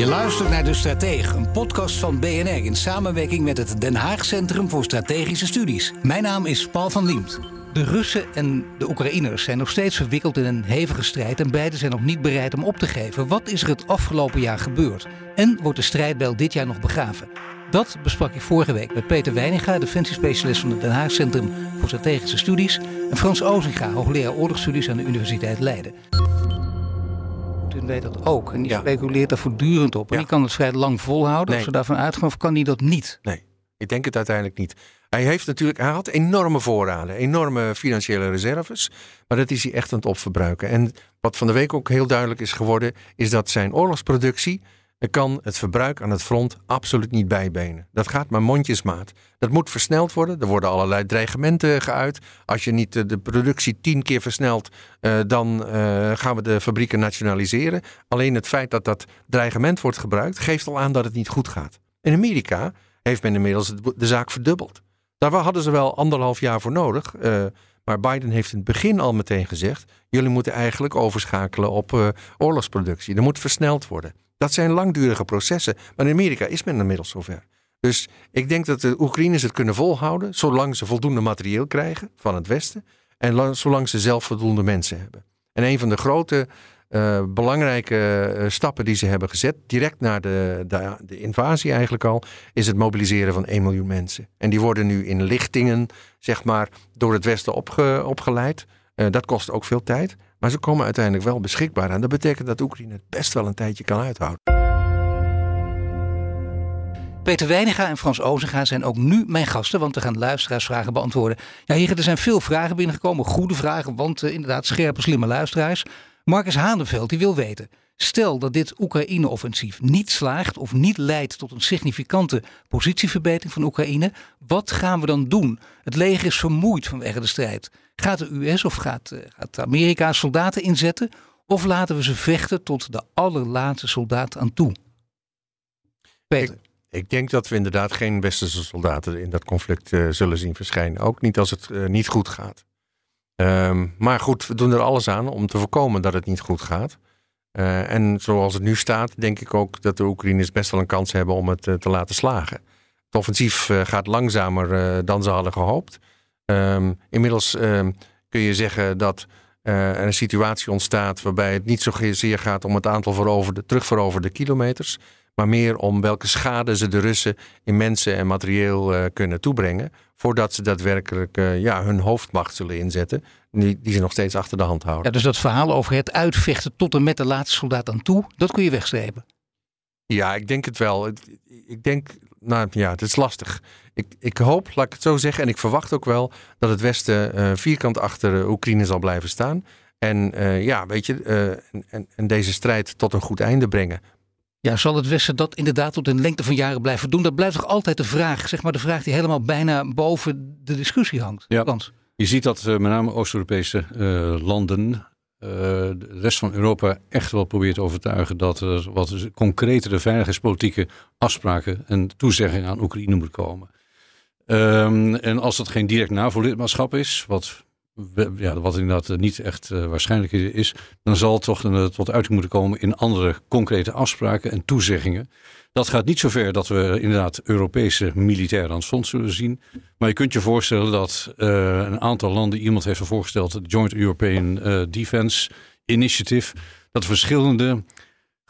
Je luistert naar De Stratege, een podcast van BNR in samenwerking met het Den Haag Centrum voor Strategische Studies. Mijn naam is Paul van Liemt. De Russen en de Oekraïners zijn nog steeds verwikkeld in een hevige strijd en beide zijn nog niet bereid om op te geven. Wat is er het afgelopen jaar gebeurd? En wordt de strijdbijl dit jaar nog begraven? Dat besprak ik vorige week met Peter Weininga, defensiespecialist van het Den Haag Centrum voor Strategische Studies, en Frans Ozinga, hoogleraar oorlogsstudies aan de Universiteit Leiden. Poetin weet dat ook. En die Ja. speculeert daar voortdurend op. En die kan het vrij lang volhouden. Als we daarvan uitgaan, of kan hij dat niet? Nee, ik denk het uiteindelijk niet. Hij heeft natuurlijk, hij had enorme voorraden, enorme financiële reserves, maar dat is hij echt aan het opverbruiken. En wat van de week ook heel duidelijk is geworden, is dat zijn oorlogsproductie eh, kan het verbruik aan het front absoluut niet bijbenen. Dat gaat maar mondjesmaat. Dat moet versneld worden. Er worden allerlei dreigementen geuit. Als je niet eh, de productie tien keer versnelt, eh, dan eh, gaan we de fabrieken nationaliseren. Alleen het feit dat dat dreigement wordt gebruikt, geeft al aan dat het niet goed gaat. In Amerika heeft men inmiddels de zaak verdubbeld. Daar hadden ze wel anderhalf jaar voor nodig. Maar Biden heeft in het begin al meteen gezegd: jullie moeten eigenlijk overschakelen op eh, oorlogsproductie. Er moet versneld worden. Dat zijn langdurige processen. Maar in Amerika is men inmiddels zover. Dus ik denk dat de Oekraïners het kunnen volhouden, zolang ze voldoende materieel krijgen van het Westen. En lang- zolang ze zelf voldoende mensen hebben. En een van de grote eh, belangrijke eh, stappen die ze hebben gezet, direct na de, de, de invasie eigenlijk al, is het mobiliseren van 1 miljoen mensen. En die worden nu in lichtingen, zeg maar, door het Westen opge, opgeleid. Eh, dat kost ook veel tijd, maar ze komen uiteindelijk wel beschikbaar. En dat betekent dat Oekraïne het best wel een tijdje kan uithouden. Peter Weininga en Frans Ozinga zijn ook nu mijn gasten, want we gaan luisteraarsvragen beantwoorden. Ja, heren, er zijn veel vragen binnengekomen, goede vragen, want inderdaad scherpe, slimme luisteraars. Marcus Hanenveld die wil weten, stel dat dit Oekraïne-offensief niet slaagt of niet leidt tot een significante positieverbetering van Oekraïne, wat gaan we dan doen? Het leger is vermoeid vanwege de strijd. Gaat de US of gaat, eh, gaat Amerika soldaten inzetten of laten we ze vechten tot de allerlaatste soldaat aan toe? Peter. Ik denk dat we inderdaad geen westerse soldaten in dat conflict eh, zullen zien verschijnen. Ook niet als het eh, niet goed gaat. Ehm, maar goed, we doen er alles aan om te voorkomen dat het niet goed gaat. Eh, en zoals het nu staat, denk ik ook dat de Oekraïners best wel een kans hebben om het eh, te laten slagen. Het offensief eh, gaat langzamer dan ze hadden gehoopt. Ehm, inmiddels ehm, kun je zeggen dat er een situatie ontstaat waarbij het niet zozeer gaat om het aantal veroverde, terugveroverde kilometers, maar meer om welke schade ze de Russen in mensen en materieel eh, kunnen toebrengen, voordat ze daadwerkelijk eh, ja, hun hoofdmacht zullen inzetten, die, die ze nog steeds achter de hand houden. Ja, dus dat verhaal over het uitvechten tot en met de laatste soldaat aan toe, dat kun je wegstrepen. Ja, ik denk het wel. Ik denk, nou ja, het is lastig. Ik, ik hoop, laat ik het zo zeggen, en ik verwacht ook wel dat het Westen eh, vierkant achter Oekraïne zal blijven staan. En ja, weet je, en, en deze strijd tot een goed einde brengen. Ja, zal het Westen dat inderdaad tot een lengte van jaren blijven doen? Dat blijft toch altijd de vraag, zeg maar de vraag die helemaal bijna boven de discussie hangt. Ja. Je ziet dat eh, met name Oost-Europese eh, landen eh, de rest van Europa echt wel probeert te overtuigen dat er wat concretere veiligheidspolitieke afspraken en toezeggingen aan Oekraïne moet komen. Ehm, en als dat geen direct NAVO-lidmaatschap is, wat, ja, wat inderdaad eh, niet echt eh, waarschijnlijk is, dan zal het toch eh, tot uiting moeten komen in andere concrete afspraken en toezeggingen. Dat gaat niet zover dat we inderdaad Europese militairen aan het front zullen zien. Maar je kunt je voorstellen dat eh, een aantal landen, iemand heeft voorgesteld, het Joint European Defense Initiative, dat verschillende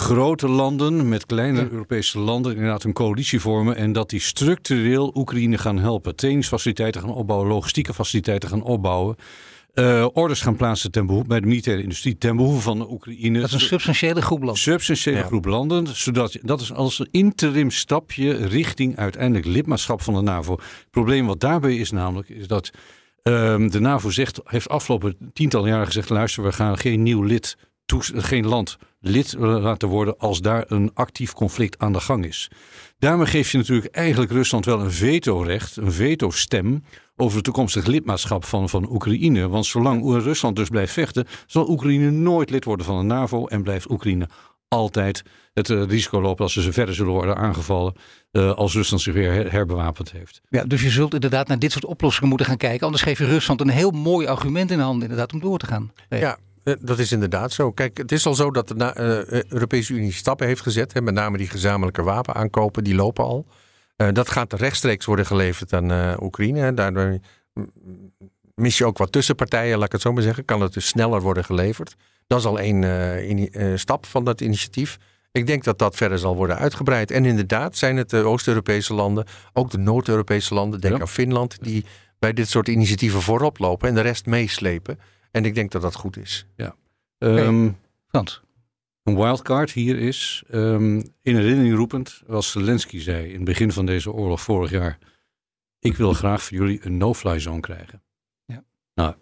grote landen met kleine Europese landen inderdaad een coalitie vormen en dat die structureel Oekraïne gaan helpen. Trainingsfaciliteiten gaan opbouwen, logistieke faciliteiten gaan opbouwen. eh, orders gaan plaatsen ten behoeve, bij de militaire industrie ten behoeve van de Oekraïne. Dat is een substantiële groep landen. Substantiële Ja. groep landen, zodat dat is als een interim stapje richting uiteindelijk lidmaatschap van de NAVO. Het probleem wat daarbij is namelijk, is dat ehm, de NAVO zegt, heeft afgelopen tientallen jaren gezegd, luister, we gaan geen nieuw lid geen land lid laten worden als daar een actief conflict aan de gang is. Daarmee geef je natuurlijk eigenlijk Rusland wel een vetorecht, een vetostem over het toekomstig lidmaatschap van, van Oekraïne. Want zolang Rusland dus blijft vechten, zal Oekraïne nooit lid worden van de NAVO en blijft Oekraïne altijd het eh, risico lopen als ze verder zullen worden aangevallen uh, als Rusland zich weer herbewapend heeft. Ja, dus je zult inderdaad naar dit soort oplossingen moeten gaan kijken. Anders geef je Rusland een heel mooi argument in de hand inderdaad om door te gaan. Ja, eh, dat is inderdaad zo. Kijk, het is al zo dat de Europese Unie stappen heeft gezet. Hè, met name die gezamenlijke wapenaankopen, die lopen al. dat gaat rechtstreeks worden geleverd aan Oekraïne. Daardoor mis je ook wat tussenpartijen, laat ik het zo maar zeggen. Kan het dus sneller worden geleverd. Dat is al één uh, stap van dat initiatief. Ik denk dat dat verder zal worden uitgebreid. En inderdaad zijn het de Oost-Europese landen, ook de Noord-Europese landen, denk aan Finland, die bij dit soort initiatieven voorop lopen en de rest meeslepen. En ik denk dat dat goed is. Ja. Um, Frans. Een wildcard hier is, um, in herinnering roepend, als Zelensky zei in het begin van deze oorlog vorig jaar. Ik wil graag voor jullie een no-fly zone krijgen. Ja. Nou,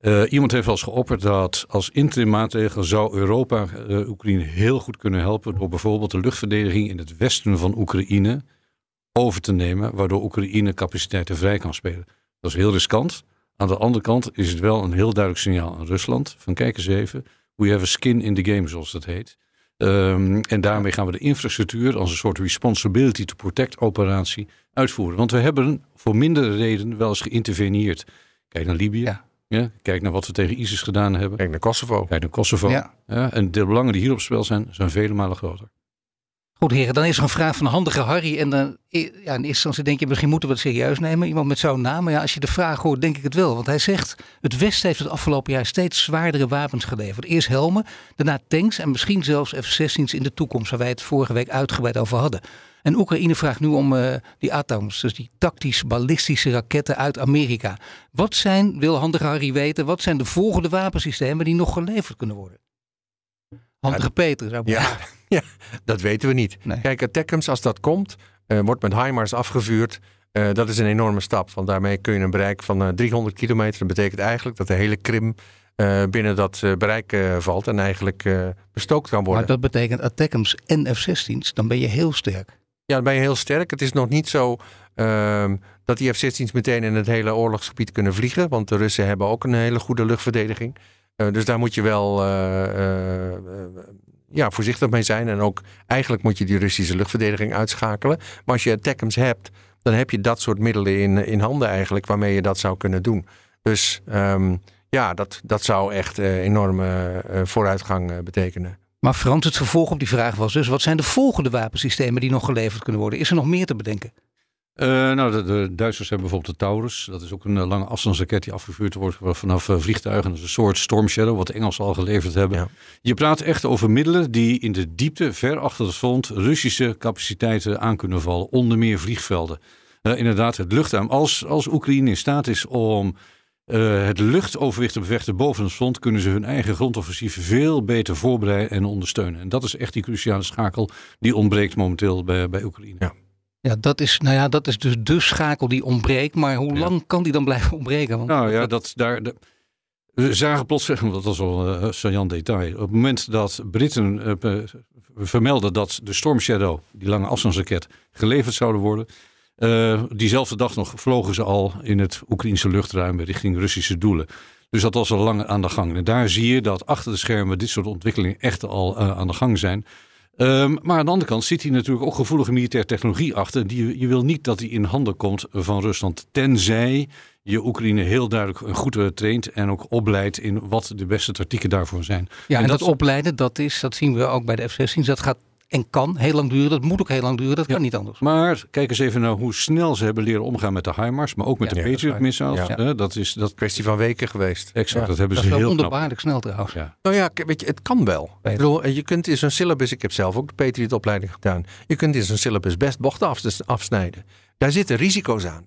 uh, iemand heeft wel eens geopperd dat als interim maatregel zou Europa uh, Oekraïne heel goed kunnen helpen door bijvoorbeeld de luchtverdediging in het westen van Oekraïne over te nemen, waardoor Oekraïne capaciteiten vrij kan spelen. Dat is heel riskant. Aan de andere kant is het wel een heel duidelijk signaal aan Rusland van kijk eens even, we have a skin in the game zoals dat heet. Um, en daarmee gaan we de infrastructuur als een soort responsibility to protect operatie uitvoeren. Want we hebben voor mindere reden wel eens geïnterveneerd. Kijk naar Libië. Ja. Ja, kijk naar wat we tegen ISIS gedaan hebben. Kijk naar Kosovo. Kijk naar Kosovo. Ja. ja en de belangen die hier op spel zijn, zijn vele malen groter. Goed heren, dan is er een vraag van handige Harry. En dan, ja, in eerste instantie denk je, misschien moeten we het serieus nemen. Iemand met zo'n naam. Maar ja, als je de vraag hoort, denk ik het wel. Want hij zegt, het Westen heeft het afgelopen jaar steeds zwaardere wapens geleverd. Eerst helmen, daarna tanks en misschien zelfs F-16's in de toekomst. Waar wij het vorige week uitgebreid over hadden. En Oekraïne vraagt nu om uh, die ATOMS, dus die tactisch-ballistische raketten uit Amerika. Wat zijn, wil Handige Harry weten, wat zijn de volgende wapensystemen die nog geleverd kunnen worden? Handige Peter zou ik ja, ja, dat weten we niet. Nee. Kijk, ATACMS, als dat komt, uh, wordt met HIMARS afgevuurd. Uh, dat is een enorme stap, want daarmee kun je een bereik van 300 kilometer. Dat betekent eigenlijk dat de hele Krim binnen dat bereik valt en eigenlijk bestookt kan worden. Maar dat betekent ATACMS en F-16's, dan ben je heel sterk. Ja, dan ben je heel sterk. Het is nog niet zo uh, dat die F-16's meteen in het hele oorlogsgebied kunnen vliegen. Want de Russen hebben ook een hele goede luchtverdediging. Uh, dus daar moet je wel uh, ja, voorzichtig mee zijn. En ook eigenlijk moet je die Russische luchtverdediging uitschakelen. Maar als je attackums hebt, dan heb je dat soort middelen in, in handen eigenlijk waarmee je dat zou kunnen doen. Dus um, ja, dat, dat zou echt enorme vooruitgang betekenen. Maar Frans, het vervolg op die vraag was dus: wat zijn de volgende wapensystemen die nog geleverd kunnen worden? Is er nog meer te bedenken? Uh, nou, de, Duitsers hebben bijvoorbeeld de Taurus. Dat is ook een uh, lange afstandsraket die afgevuurd wordt vanaf uh, vliegtuigen. Dat is een soort Storm Shadow, wat de Engelsen al geleverd hebben. Ja. Je praat echt over middelen die in de diepte, ver achter het front, Russische capaciteiten aan kunnen vallen. Onder meer vliegvelden. inderdaad, het luchtruim. Als, als Oekraïne in staat is om het luchtoverwicht te bevechten boven het front, kunnen ze hun eigen grondoffensief veel beter voorbereiden en ondersteunen. En dat is echt die cruciale schakel die ontbreekt momenteel bij, bij Oekraïne. Ja. Ja, dat is, nou ja, dat is dus de schakel die ontbreekt. Maar hoe lang kan die dan blijven ontbreken? Want nou ja, dat, daar, de, we zagen plots, dat was wel een uh, saillant detail. Op het moment dat Britten uh, vermelden dat de Storm Shadow, die lange afstandsraket, geleverd zouden worden, uh, diezelfde dag nog vlogen ze al in het Oekraïnse luchtruim richting Russische doelen. Dus dat was al lang aan de gang. En daar zie je dat achter de schermen dit soort ontwikkelingen echt al uh, aan de gang zijn. Um, maar aan de andere kant zit hier natuurlijk ook gevoelige militaire technologie achter. Die, je wil niet dat die in handen komt van Rusland. Tenzij je Oekraïne heel duidelijk goed traint en ook opleidt in wat de beste tactieken daarvoor zijn. Ja, en, dat, opleiden, dat, is, dat zien we ook bij de F-16. Dat gaat en kan heel lang duren. Dat moet ook heel lang duren. Dat kan niet anders. Maar kijk eens even naar hoe snel ze hebben leren omgaan met de HIMARS. Maar ook met de Patriot missiles. Ja. dat is dat kwestie van weken geweest. Exact. Dat hebben ze heel wonderbaarlijk snel trouwens. Nou ja, weet je, het kan wel. Ik bedoel, je kunt in zo'n syllabus. Ik heb zelf ook de Patriot opleiding gedaan. Je kunt in zo'n syllabus best bochten afsnijden. Daar zitten risico's aan.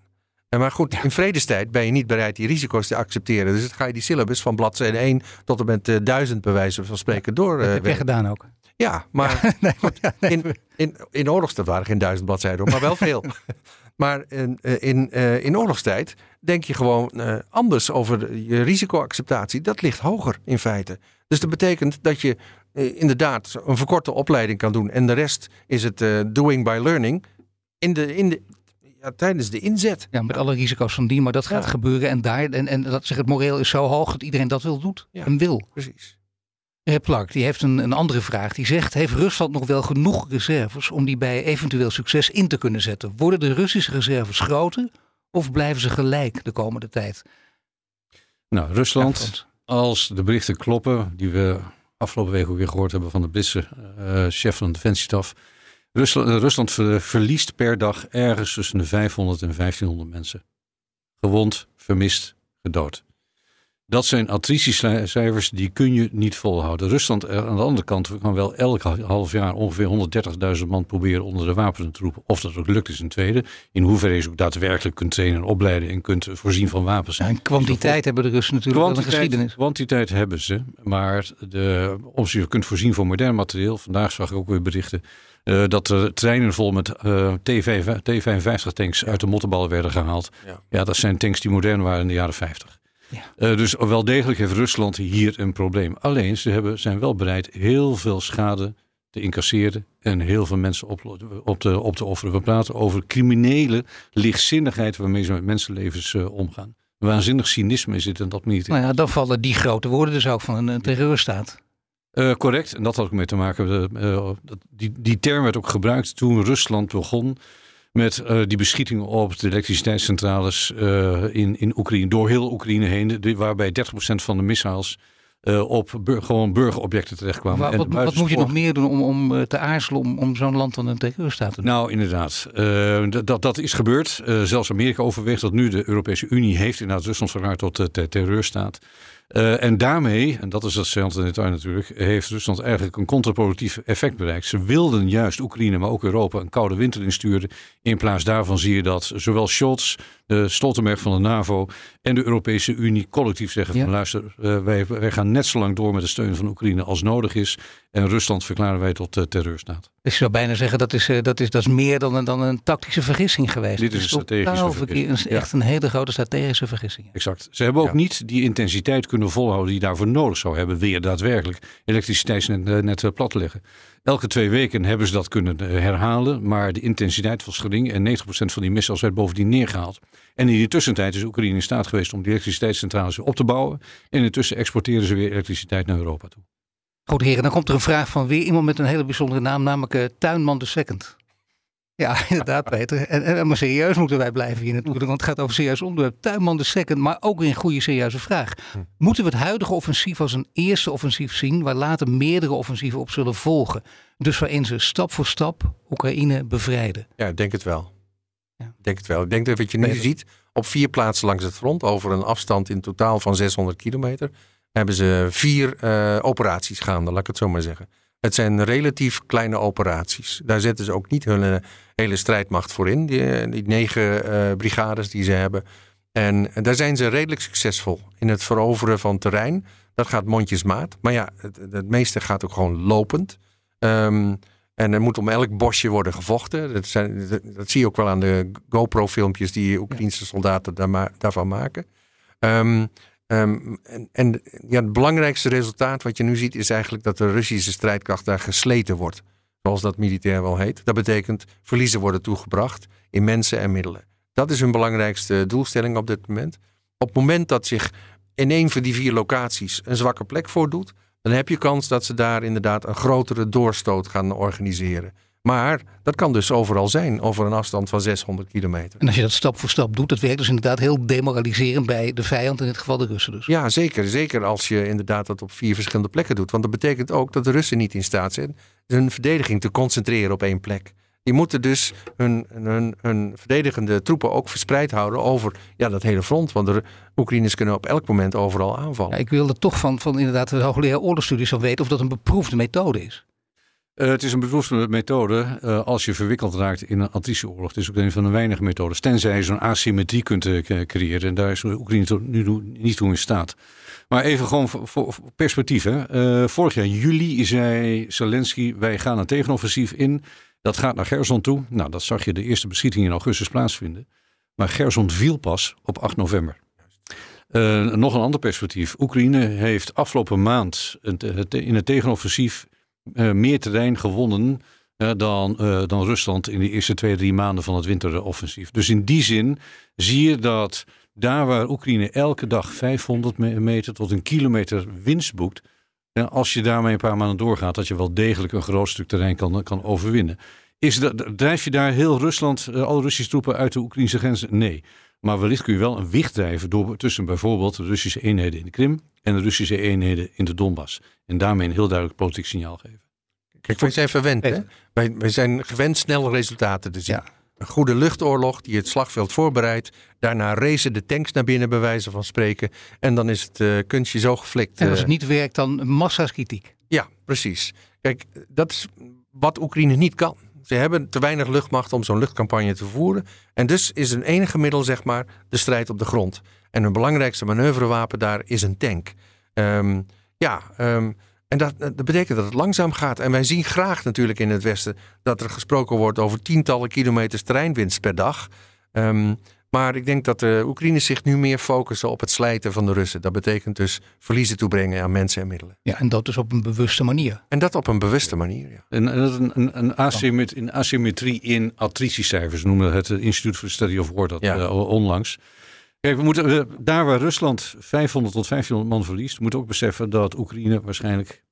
Maar goed, in vredestijd ben je niet bereid die risico's te accepteren. Dus dan ga je die syllabus van bladzijde 1 tot en met uh, 1000 bij wijze van spreken door. Dat heb je gedaan ook. Ja, maar nee, in, in, in oorlogstijd waren geen duizend bladzijden, maar wel veel. maar in, eh, in, uh, in oorlogstijd denk je gewoon uh, anders over je risicoacceptatie. Dat ligt hoger in feite. Dus dat betekent dat je eh, inderdaad een verkorte opleiding kan doen. En de rest is het eh, doing by learning. In de, in de, ja, tijdens de inzet. Ja, met alle risico's van die, maar dat gaat Ja. gebeuren. En, daar, en, en dat zeg, het moreel is zo hoog dat iedereen dat wil doet Ja. en wil. Precies. Plak, die heeft een, een andere vraag. Die zegt, heeft Rusland nog wel genoeg reserves om die bij eventueel succes in te kunnen zetten? Worden de Russische reserves groter of blijven ze gelijk de komende tijd? Nou, Rusland, als de berichten kloppen, die we afgelopen week ook weer gehoord hebben van de Britse eh, chef van de defensiestaf. Rusland, eh, Rusland ver- verliest per dag ergens tussen de 500 en 1500 mensen. Gewond, vermist, gedood. Dat zijn attritiecijfers die kun je niet volhouden. Rusland eh, aan de andere kant kan wel elk half jaar ongeveer 130.000 man proberen onder de wapenen te roepen. Of dat ook lukt is een tweede. In hoeverre je ook daadwerkelijk kunt trainen en opleiden en kunt voorzien van wapens. Ja, en kwantiteit hebben de Russen natuurlijk wel een geschiedenis. Kwantiteit hebben ze, maar de, of je kunt voorzien van modern materieel. Vandaag zag ik ook weer berichten eh, dat er treinen vol met eh, T5 T55 tanks uit de mottenballen werden gehaald. Ja. Ja. dat zijn tanks die modern waren in de jaren 50. Ja. Eh, dus wel degelijk heeft Rusland hier een probleem. Alleen ze hebben, zijn wel bereid heel veel schade te incasseren en heel veel mensen op, op, te, op te offeren. We praten over criminele lichtzinnigheid waarmee ze met mensenlevens eh, omgaan. Waanzinnig cynisme is het en dat niet. Nou ja, dan vallen die grote woorden dus ook van een, terreurstaat. Eh, correct, en dat had ook mee te maken. die, die term werd ook gebruikt toen Rusland begon met eh, die beschietingen op de elektriciteitscentrales eh, in, in Oekraïne, door heel Oekraïne heen, de- waarbij 30% van de missiles eh, op bur- gewoon burgerobjecten terechtkwamen. Wa- En wat, wat moet je nog meer doen om, om te aarzelen om, om zo'n land dan een terreurstaat te doen? Nou, inderdaad. Dat, dat is gebeurd. Zelfs Amerika overweegt dat nu. De Europese Unie heeft inderdaad Rusland verklaard tot ter- terreurstaat. Eh, en daarmee, en dat is het saillante detail natuurlijk, heeft Rusland eigenlijk een contraproductief effect bereikt. Ze wilden juist Oekraïne, maar ook Europa, een koude winter insturen. In plaats daarvan zie je dat zowel Scholz, de Stoltenberg van de NAVO en de Europese Unie collectief zeggen Ja. van luister, eh, wij, wij gaan net zo lang door met de steun van Oekraïne als nodig is. En Rusland verklaren wij tot eh, terreurstaat. Dus je zou bijna zeggen dat is, eh, dat is, dat is meer dan, een- dan een tactische vergissing geweest. Dit is een strategische vergissing, ja. echt een hele grote strategische vergissing. Exact. Ze hebben ook Ja. niet die intensiteit kunnen volhouden die je daarvoor nodig zou hebben. Je daadwerkelijk elektriciteitsnet net eh, plat te leggen. Elke twee weken hebben ze dat kunnen herhalen. Maar de intensiteit was gering. En 90% van die missiles werd bovendien neergehaald. En in die tussentijd is Oekraïne in staat geweest om die elektriciteitscentrales weer op te bouwen. En intussen exporteren ze weer elektriciteit naar Europa toe. Goed heren, dan komt er een vraag van weer iemand met een hele bijzondere naam, namelijk eh, Tuinman de Second. Ja, inderdaad Peter. En, en, maar serieus moeten wij blijven hier natuurlijk, want het gaat over een serieus onderwerp. Tuinman de Second, maar ook weer een goede serieuze vraag. Moeten we het huidige offensief als een eerste offensief zien, waar later meerdere offensieven op zullen volgen? Dus waarin ze stap voor stap Oekraïne bevrijden. Ja, ik denk het wel. Ja. Ik denk het wel. Ik denk dat wat je nu Peter. ziet, op vier plaatsen langs het front, over een afstand in totaal van 600 kilometer, hebben ze vier eh, operaties gaande, laat ik het zo maar zeggen. Het zijn relatief kleine operaties. Daar zetten ze ook niet hun eh, hele strijdmacht voor in, die, eh, die negen brigades die ze hebben. En daar zijn ze redelijk succesvol in het veroveren van terrein. Dat gaat mondjesmaat. Maar ja, het, het meeste gaat ook gewoon lopend. Ehm, en er moet om elk bosje worden gevochten. Dat, zijn, dat, dat zie je ook wel aan de GoPro-filmpjes die Oekraïnse soldaten daar ma- daarvan maken. Ehm, ehm, en ja, het belangrijkste resultaat wat je nu ziet is eigenlijk dat de Russische strijdkracht daar gesleten wordt. Zoals dat militair wel heet. Dat betekent verliezen worden toegebracht in mensen en middelen. Dat is hun belangrijkste doelstelling op dit moment. Op het moment dat zich in een van die vier locaties een zwakke plek voordoet, dan heb je kans dat ze daar inderdaad een grotere doorstoot gaan organiseren. Maar dat kan dus overal zijn, over een afstand van 600 kilometer. En als je dat stap voor stap doet, dat werkt dus inderdaad heel demoraliserend bij de vijand, in dit geval de Russen dus. Ja, zeker. Zeker als je inderdaad dat op vier verschillende plekken doet. Want dat betekent ook dat de Russen niet in staat zijn hun verdediging te concentreren op één plek. Die moeten dus hun, hun, hun verdedigende troepen ook verspreid houden over ja, dat hele front. Want de Oekraïners kunnen op elk moment overal aanvallen. Ja, ik wilde toch van, van inderdaad de hoogleraar oorlogsstudies van weten of dat een beproefde methode is. Eh, het is een beproefde methode eh, als je verwikkeld raakt in een attritie-oorlog. Het is ook een van de weinige methodes. Tenzij je zo'n asymmetrie kunt eh, creëren. En daar is Oekraïne nu niet toe in staat. Maar even gewoon voor, perspectief. Hè. Vorig jaar juli zei Zelensky, wij gaan een tegenoffensief in. Dat gaat naar Gerson toe. Nou, dat zag je de eerste beschieting in augustus plaatsvinden. Maar Gerson viel pas op 8 november. Nog een ander perspectief. Oekraïne heeft afgelopen maand in het tegenoffensief uh, meer terrein gewonnen uh, dan, dan Rusland in de eerste twee, drie maanden van het winteroffensief. Dus in die zin zie je dat daar waar Oekraïne elke dag 500 meter tot een kilometer winst boekt, als je daarmee een paar maanden doorgaat, dat je wel degelijk een groot stuk terrein kan, kan overwinnen. Is dat, drijf je daar heel Rusland, alle Russische troepen uit de Oekraïnse grenzen? Nee. Maar wellicht kun je wel een wicht drijven door, tussen bijvoorbeeld de Russische eenheden in de Krim en de Russische eenheden in de Donbass. En daarmee een heel duidelijk politiek signaal geven. Kijk, wij zijn verwend. Hè? Wij, wij zijn gewend snelle resultaten te zien. Een goede luchtoorlog die het slagveld voorbereidt. Daarna racen de tanks naar binnen, bij wijze van spreken. En dan is het uh, kunstje zo geflikt. En als het niet werkt, dan massa's kritiek. Ja, precies. Kijk, dat is wat Oekraïne niet kan. Ze hebben te weinig luchtmacht om zo'n luchtcampagne te voeren. En dus is een enige middel, zeg maar, de strijd op de grond. En hun belangrijkste manoeuvrewapen daar is een tank. Um, ja, um, en dat, dat, betekent dat het langzaam gaat. En wij zien graag natuurlijk in het Westen dat er gesproken wordt over tientallen kilometers terreinwinst per dag. Um, maar ik denk dat de Oekraïners zich nu meer focussen op het slijten van de Russen. Dat betekent dus verliezen toebrengen aan mensen en middelen. Ja, en dat dus op een bewuste manier. En dat op een bewuste manier, ja. En, een, een, een, asymmetrie, een asymmetrie in attritiecijfers noemde het Instituut for the Study of War dat ja. uh, onlangs. Kijk, we moeten, daar waar Rusland 500 tot 1500 man verliest, moeten we ook beseffen dat Oekraïne waarschijnlijk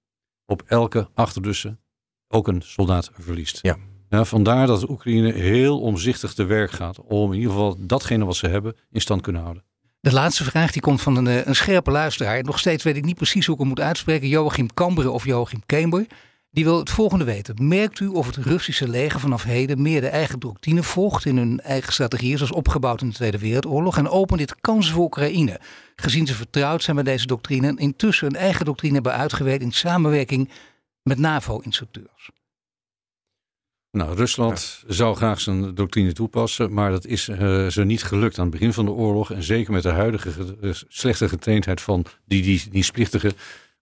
op elke acht Russen ook een soldaat verliest. Ja. Ja, vandaar dat Oekraïne heel omzichtig te werk gaat om in ieder geval datgene wat ze hebben in stand kunnen houden. De laatste vraag die komt van een, eh, een scherpe luisteraar. Nog steeds weet ik niet precies hoe ik hem moet uitspreken. Joachim Kamber of Joachim Kember. Die wil het volgende weten. Merkt u of het Russische leger vanaf heden meer de eigen doctrine volgt in hun eigen strategie, zoals opgebouwd in de Tweede Wereldoorlog? En opent dit kansen voor Oekraïne? Gezien ze vertrouwd zijn met deze doctrine en intussen hun eigen doctrine hebben uitgewerkt in samenwerking met NAVO-instructeurs. Nou, Rusland zou graag zijn doctrine toepassen, maar dat is uh, ze niet gelukt aan het begin van de oorlog. En zeker met de huidige uh, slechte getraindheid van die, die dienstplichtigen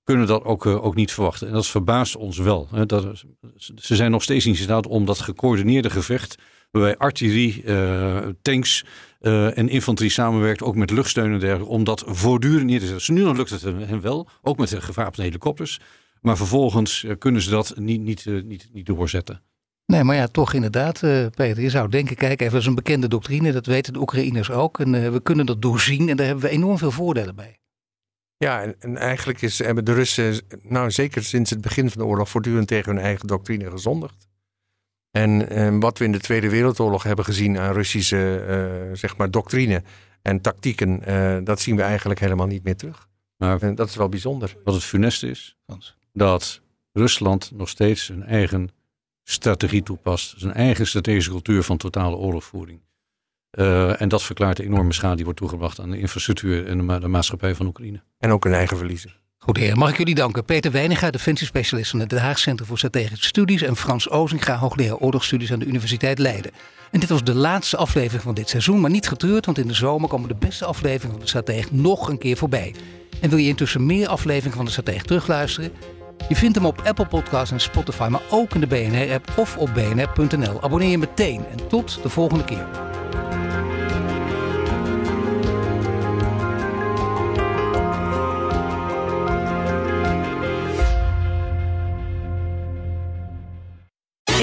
kunnen dat ook, uh, ook niet verwachten. En dat verbaast ons wel. Hè. Dat, ze zijn nog steeds niet in staat om dat gecoördineerde gevecht, waarbij artillerie, tanks en infanterie samenwerkt, ook met luchtsteun en dergelijke, om dat voortdurend neer te zetten. nu dan lukt het hen wel, ook met de gewapende helikopters. Maar vervolgens kunnen ze dat niet, niet, niet, niet doorzetten. Nee, maar ja, toch inderdaad, uh, Peter. Je zou denken, kijk even, dat is een bekende doctrine. Dat weten de Oekraïners ook. En uh, we kunnen dat doorzien en daar hebben we enorm veel voordelen bij. Ja, en, en, eigenlijk is, hebben de Russen, nou zeker sinds het begin van de oorlog, voortdurend tegen hun eigen doctrine gezondigd. En, en wat we in de Tweede Wereldoorlog hebben gezien aan Russische uh, zeg maar doctrine en tactieken, dat zien we eigenlijk helemaal niet meer terug. Maar en dat is wel bijzonder. Wat het funeste is, dat Rusland nog steeds zijn eigen strategie toepast. Zijn eigen strategische cultuur van totale oorlogvoering. Uh, en dat verklaart de enorme schade die wordt toegebracht aan de infrastructuur en de, de maatschappij van Oekraïne. En ook een eigen verliezen. Goed heer, mag ik jullie danken. Peter Weininga, defensiespecialist van het Den Haag Centrum voor Strategische Studies. En Frans Ozinga, hoogleraar oorlogsstudies aan de Universiteit Leiden. En dit was de laatste aflevering van dit seizoen, maar niet getreurd, want in de zomer komen de beste afleveringen van de Stratege nog een keer voorbij. En wil je intussen meer afleveringen van de Stratege terugluisteren? Je vindt hem op Apple Podcasts en Spotify, maar ook in de BNR-app of op bnr.nl. Abonneer je meteen en tot de volgende keer.